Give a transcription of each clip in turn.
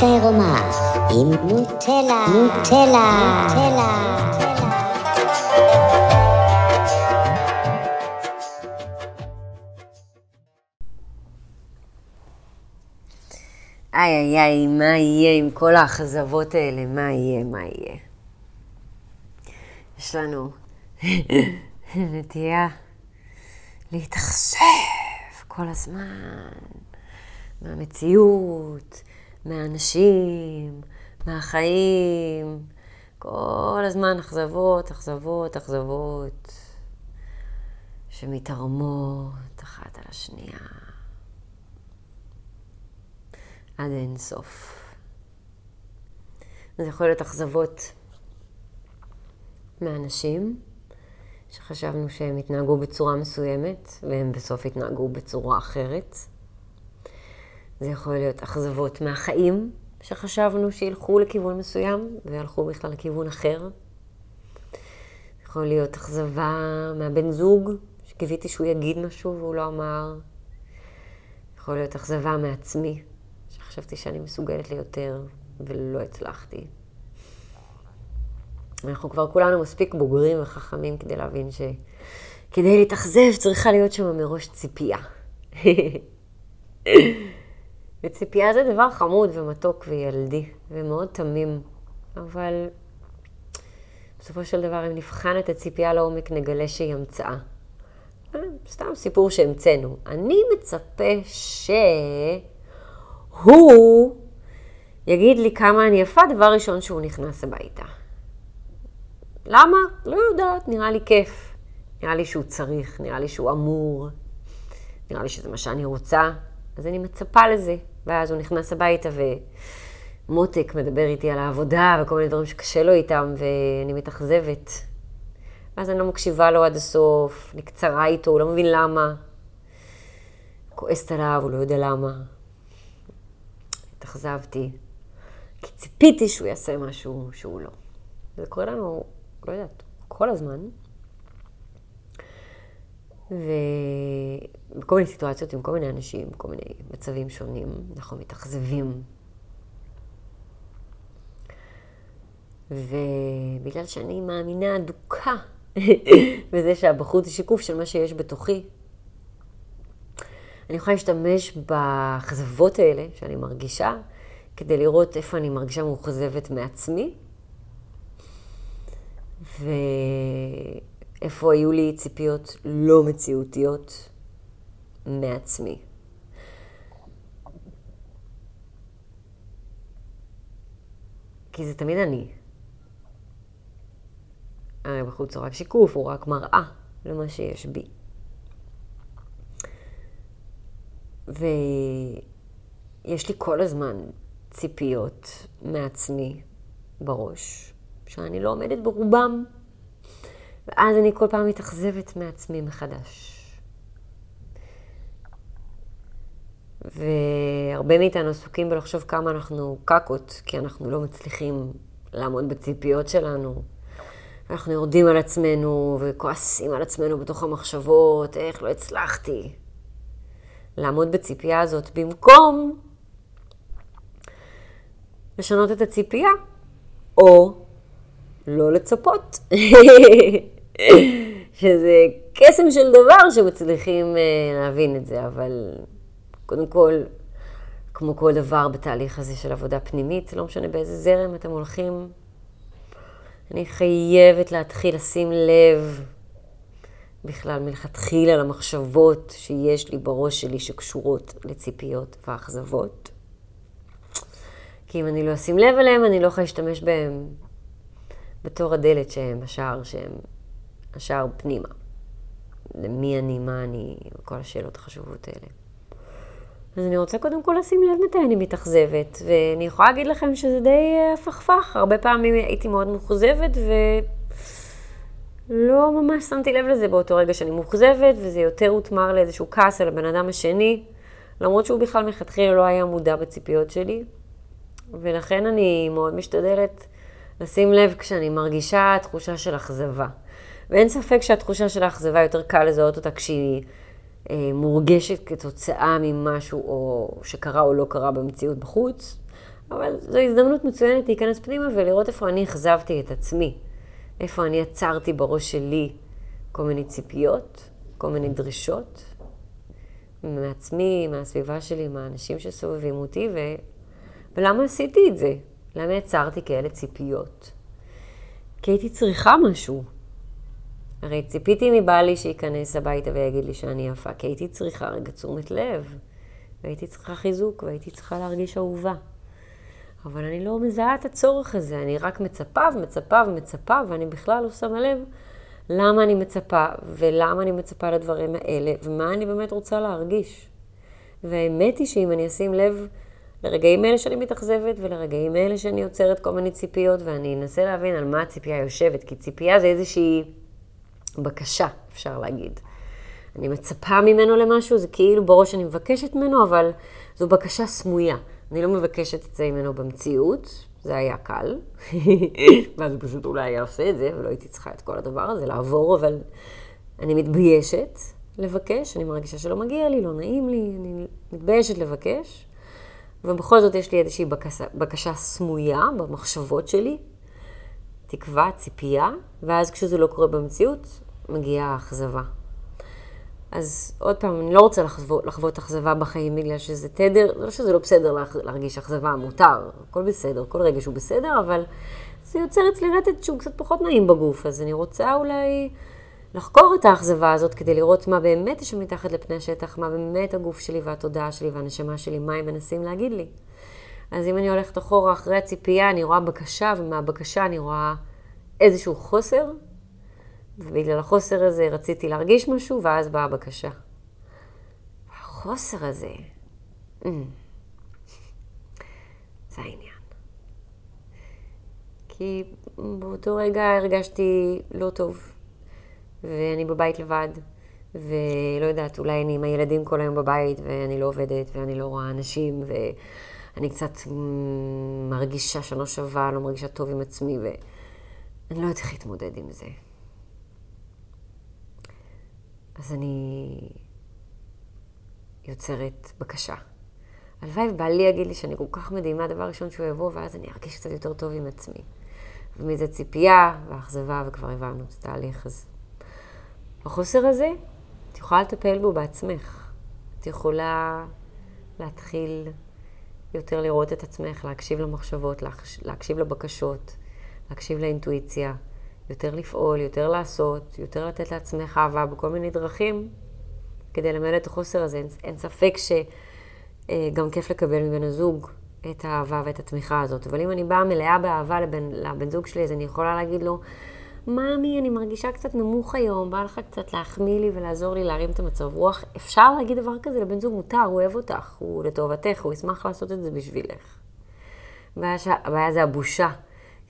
עירומה עם נוטלה, נוטלה, נוטלה. איי איי איי, מה יהיה עם כל האכזבות האלה? מה יהיה, מה יהיה? יש לנו נטייה להתאכזב כל הזמן מהמציאות, מהאנשים, מהחיים. כל הזמן אכזבות, אכזבות, אכזבות, שמתערמות אחת על השנייה. עד אין סוף. זה יכול להיות אכזבות מאנשים שחשבנו שהם התנהגו בצורה מסוימת, והם בסוף התנהגו בצורה אחרת. זה יכול להיות אכזבות מהחיים, שחשבנו שילכו לכיוון מסוים, והלכו בכלל לכיוון אחר. יכול להיות אכזבה מהבן זוג, שקיוויתי שהוא יגיד משהו והוא לא אמר. יכול להיות אכזבה מעצמי, שחשבתי שאני מסוגלת ליותר ולא הצלחתי. אנחנו כבר כולנו מספיק בוגרים וחכמים כדי להבין שכדי להתאכזב צריכה להיות שם מראש ציפייה. וציפייה זה דבר חמוד ומתוק וילדי ומאוד תמים, אבל בסופו של דבר אם נבחן את הציפייה לעומק נגלה שהיא המצאה. אה, סתם סיפור שהמצאנו. אני מצפה שהוא יגיד לי כמה אני יפה דבר ראשון שהוא נכנס הביתה. למה? לא יודעת, נראה לי כיף. נראה לי שהוא צריך, נראה לי שהוא אמור, נראה לי שזה מה שאני רוצה, אז אני מצפה לזה. ואז הוא נכנס הביתה ומותק מדבר איתי על העבודה וכל מיני דברים שקשה לו איתם, ואני מתאכזבת. ואז אני לא מקשיבה לו עד הסוף, אני קצרה איתו, הוא לא מבין למה. כועסת עליו, הוא לא יודע למה. התאכזבתי, כי ציפיתי שהוא יעשה משהו שהוא לא. זה קורה לנו לא יודעת, כל הזמן. ובכל מיני סיטואציות עם כל מיני אנשים, כל מיני מצבים שונים, אנחנו מתאכזבים. ובגלל שאני מאמינה אדוקה בזה שהבחוץ היא שיקוף של מה שיש בתוכי, אני יכולה להשתמש באכזבות האלה שאני מרגישה, כדי לראות איפה אני מרגישה מאוכזבת מעצמי, ואיפה היו לי ציפיות לא מציאותיות מעצמי. כי זה תמיד אני. הרי בחוץ הוא רק שיקוף, הוא רק מראה למה שיש בי. ויש לי כל הזמן ציפיות מעצמי בראש. שאני לא עומדת ברובם, ואז אני כל פעם מתאכזבת מעצמי מחדש. והרבה מאיתנו עסוקים בלחשוב כמה אנחנו קקות, כי אנחנו לא מצליחים לעמוד בציפיות שלנו. אנחנו יורדים על עצמנו וכועסים על עצמנו בתוך המחשבות, איך לא הצלחתי. לעמוד בציפייה הזאת במקום לשנות את הציפייה, או לא לצפות. שזה קסם של דבר שמצליחים uh, להבין את זה, אבל קודם כל, כמו כל דבר בתהליך הזה של עבודה פנימית, לא משנה באיזה זרם אתם הולכים, אני חייבת להתחיל לשים לב בכלל מלכתחילה למחשבות שיש לי בראש שלי שקשורות לציפיות ואכזבות. כי אם אני לא אשים לב אליהם, אני לא יכולה להשתמש בהם בתור הדלת שהם, השער שהם, השער פנימה. למי אני, מה אני, כל השאלות החשובות האלה. אז אני רוצה קודם כל לשים לב מתי אני מתאכזבת, ואני יכולה להגיד לכם שזה די הפכפך. הרבה פעמים הייתי מאוד מאוכזבת, ולא ממש שמתי לב לזה באותו רגע שאני מאוכזבת, וזה יותר הותמר לאיזשהו כעס על הבן אדם השני, למרות שהוא בכלל מלכתחילה לא היה מודע בציפיות שלי. ולכן אני מאוד משתדלת לשים לב כשאני מרגישה תחושה של אכזבה. ואין ספק שהתחושה של האכזבה יותר קל לזהות אותה כשהיא אה, מורגשת כתוצאה ממשהו או שקרה או לא קרה במציאות בחוץ, אבל זו הזדמנות מצוינת להיכנס פנימה ולראות איפה אני אכזבתי את עצמי. איפה אני עצרתי בראש שלי כל מיני ציפיות, כל מיני דרישות, מעצמי, מהסביבה שלי, מהאנשים שסובבים אותי, ו... ולמה עשיתי את זה? למה יצרתי כאלה ציפיות? כי הייתי צריכה משהו. הרי ציפיתי מבעלי שייכנס הביתה ויגיד לי שאני יפה, כי הייתי צריכה רגע תשומת לב, והייתי צריכה חיזוק, והייתי צריכה להרגיש אהובה. אבל אני לא מזהה את הצורך הזה, אני רק מצפה ומצפה ומצפה, ואני בכלל לא שמה לב למה אני מצפה, ולמה אני מצפה לדברים האלה, ומה אני באמת רוצה להרגיש. והאמת היא שאם אני אשים לב לרגעים אלה שאני מתאכזבת, ולרגעים אלה שאני יוצרת כל מיני ציפיות, ואני אנסה להבין על מה הציפייה יושבת, כי ציפייה זה איזושהי בקשה, אפשר להגיד. אני מצפה ממנו למשהו, זה כאילו בראש אני מבקשת ממנו, אבל זו בקשה סמויה. אני לא מבקשת את זה ממנו במציאות, זה היה קל, ואז הוא פשוט אולי היה עושה את זה, ולא הייתי צריכה את כל הדבר הזה לעבור, אבל אני מתביישת לבקש, אני מרגישה שלא מגיע לי, לא נעים לי, אני מתביישת לבקש, ובכל זאת יש לי איזושהי בקשה, בקשה סמויה במחשבות שלי, תקווה, ציפייה, ואז כשזה לא קורה במציאות, מגיעה האכזבה. אז עוד פעם, אני לא רוצה לחוות, לחוות אכזבה בחיים בגלל שזה תדר, לא שזה לא בסדר להרגיש אכזבה, מותר, הכל בסדר, כל רגע שהוא בסדר, אבל זה יוצר אצלי רטט שהוא קצת פחות נעים בגוף, אז אני רוצה אולי לחקור את האכזבה הזאת כדי לראות מה באמת יש מתחת לפני השטח, מה באמת הגוף שלי והתודעה שלי והנשמה שלי, מה הם מנסים להגיד לי. אז אם אני הולכת אחורה אחרי הציפייה, אני רואה בקשה, ומהבקשה אני רואה איזשהו חוסר, ובגלל החוסר הזה רציתי להרגיש משהו, ואז באה הבקשה. החוסר הזה, mm, זה העניין. כי באותו רגע הרגשתי לא טוב, ואני בבית לבד, ולא יודעת, אולי אני עם הילדים כל היום בבית, ואני לא עובדת, ואני לא רואה אנשים, ואני קצת מרגישה שאני לא שווה, לא מרגישה טוב עם עצמי, ואני לא יודעת איך להתמודד עם זה. אז אני יוצרת בקשה. הלוואי ובעלי יגיד לי שאני כל כך מדהימה, דבר ראשון שהוא יבוא, ואז אני ארגיש קצת יותר טוב עם עצמי. ומזה ציפייה ואכזבה, וכבר הבנו את התהליך הזה. החוסר הזה, את יכולה לטפל בו בעצמך. את יכולה להתחיל יותר לראות את עצמך, להקשיב למחשבות, להקשיב לבקשות, להקשיב לאינטואיציה, יותר לפעול, יותר לעשות, יותר לתת לעצמך אהבה בכל מיני דרכים, כדי למלא את החוסר הזה. אין, אין ספק שגם אה, כיף לקבל מבן הזוג את האהבה ואת התמיכה הזאת. אבל אם אני באה מלאה באהבה לבן, לבן זוג שלי, אז אני יכולה להגיד לו, ממי, אני מרגישה קצת נמוך היום, בא לך קצת להחמיא לי ולעזור לי להרים את המצב רוח. אפשר להגיד דבר כזה לבן זוג, מותר, הוא אוהב אותך, הוא לטובתך, הוא ישמח לעשות את זה בשבילך. הבעיה זה הבושה.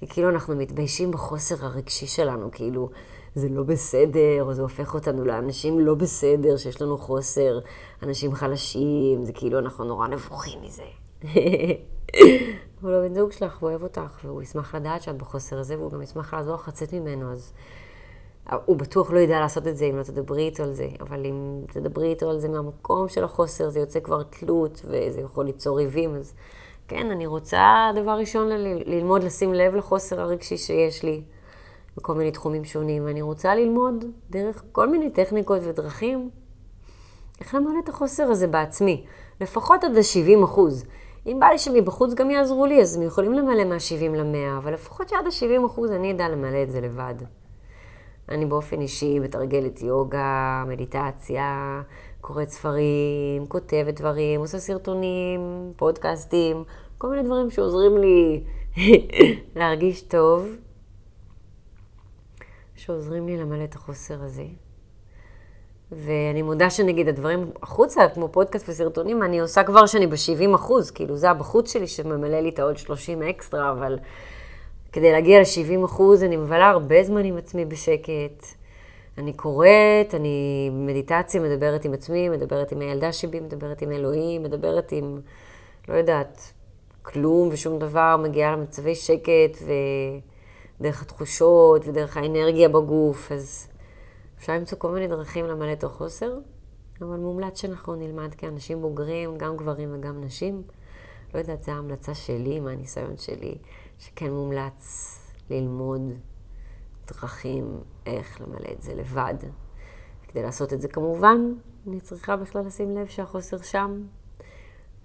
כי כאילו אנחנו מתביישים בחוסר הרגשי שלנו, כאילו זה לא בסדר, או זה הופך אותנו לאנשים לא בסדר, שיש לנו חוסר, אנשים חלשים, זה כאילו אנחנו נורא נבוכים מזה. אבל הבן זוג שלך, הוא אוהב אותך, והוא ישמח לדעת שאת בחוסר הזה, והוא גם ישמח לעזור לך לצאת ממנו, אז הוא בטוח לא ידע לעשות את זה אם לא תדברי איתו על זה, אבל אם תדברי איתו על זה מהמקום של החוסר, זה יוצא כבר תלות, וזה יכול ליצור ריבים, אז כן, אני רוצה, דבר ראשון, ל- ללמוד לשים לב לחוסר הרגשי שיש לי בכל מיני תחומים שונים, ואני רוצה ללמוד דרך כל מיני טכניקות ודרכים איך למלא את החוסר הזה בעצמי, לפחות עד ה-70 אחוז. אם בא לי שמבחוץ גם יעזרו לי, אז הם יכולים למלא מה-70 ל-100, אבל לפחות שעד ה-70 אחוז אני אדע למלא את זה לבד. אני באופן אישי מתרגלת יוגה, מדיטציה, קוראת ספרים, כותבת דברים, עושה סרטונים, פודקאסטים, כל מיני דברים שעוזרים לי להרגיש טוב, שעוזרים לי למלא את החוסר הזה. ואני מודה שנגיד הדברים החוצה, כמו פודקאסט וסרטונים, אני עושה כבר שאני ב-70 אחוז, כאילו זה הבחוץ שלי שממלא לי את העוד 30 אקסטרה, אבל כדי להגיע ל-70 אחוז אני מבלה הרבה זמן עם עצמי בשקט. אני קוראת, אני מדיטציה, מדברת עם עצמי, מדברת עם הילדה שבי, מדברת עם אלוהים, מדברת עם, לא יודעת, כלום ושום דבר, מגיעה למצבי שקט ודרך התחושות ודרך האנרגיה בגוף, אז אפשר למצוא כל מיני דרכים למלא את החוסר, אבל מומלץ שאנחנו נלמד כאנשים בוגרים, גם גברים וגם נשים, לא יודעת, זו ההמלצה שלי, מהניסיון שלי, שכן מומלץ ללמוד דרכים איך למלא את זה לבד. כדי לעשות את זה כמובן, אני צריכה בכלל לשים לב שהחוסר שם.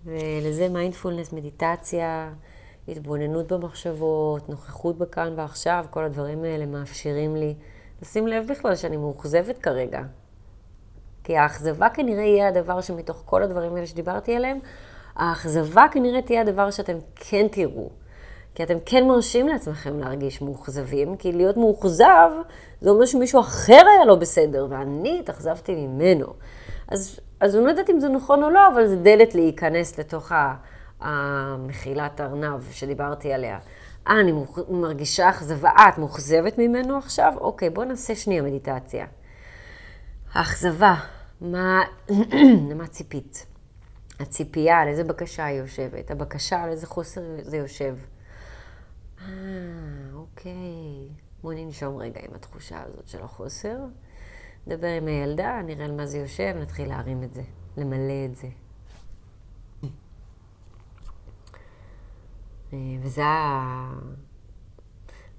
ולזה מיינדפולנס, מדיטציה, התבוננות במחשבות, נוכחות בכאן ועכשיו, כל הדברים האלה מאפשרים לי לשים לב בכלל שאני מאוכזבת כרגע. כי האכזבה כנראה יהיה הדבר שמתוך כל הדברים האלה שדיברתי עליהם, האכזבה כנראה תהיה הדבר שאתם כן תראו. כי אתם כן מרשים לעצמכם להרגיש מאוכזבים, כי להיות מאוכזב זה אומר שמישהו אחר היה לא בסדר, ואני התאכזבתי ממנו. אז, אז אני לא יודעת אם זה נכון או לא, אבל זה דלת להיכנס לתוך המחילת ארנב שדיברתי עליה. אה, אני מרגישה אכזבה, אה, את מאוכזבת ממנו עכשיו? אוקיי, בואו נעשה שנייה מדיטציה. האכזבה, מה, למה ציפית? הציפייה, על איזה בקשה היא יושבת? הבקשה, על איזה חוסר זה יושב? אה, אוקיי. בואו ננשום רגע עם התחושה הזאת של החוסר. נדבר עם הילדה, נראה על מה זה יושב, נתחיל להרים את זה, למלא את זה. אה, וזה ה...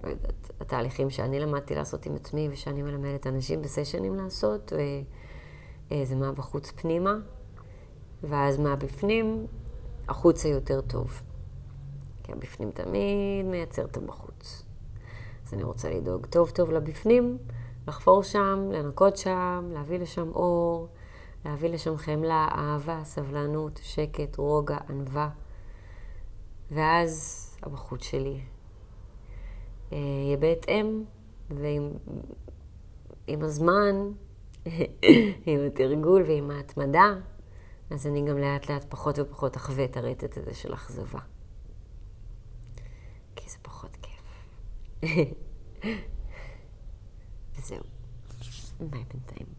לא יודעת, התהליכים שאני למדתי לעשות עם עצמי ושאני מלמדת אנשים בסשנים לעשות, וזה מה בחוץ פנימה, ואז מה בפנים, החוצה יותר טוב. כי הבפנים תמיד מייצר את הבחוץ. אז אני רוצה לדאוג טוב טוב לבפנים, לחפור שם, לנקות שם, להביא לשם אור, להביא לשם חמלה, אהבה, סבלנות, שקט, רוגע, ענווה. ואז הבחוץ שלי אה, יהיה בהתאם, ועם עם הזמן, עם התרגול ועם ההתמדה, אז אני גם לאט לאט פחות ופחות אחווה את הרטט הזה של אכזבה. so, bye, time.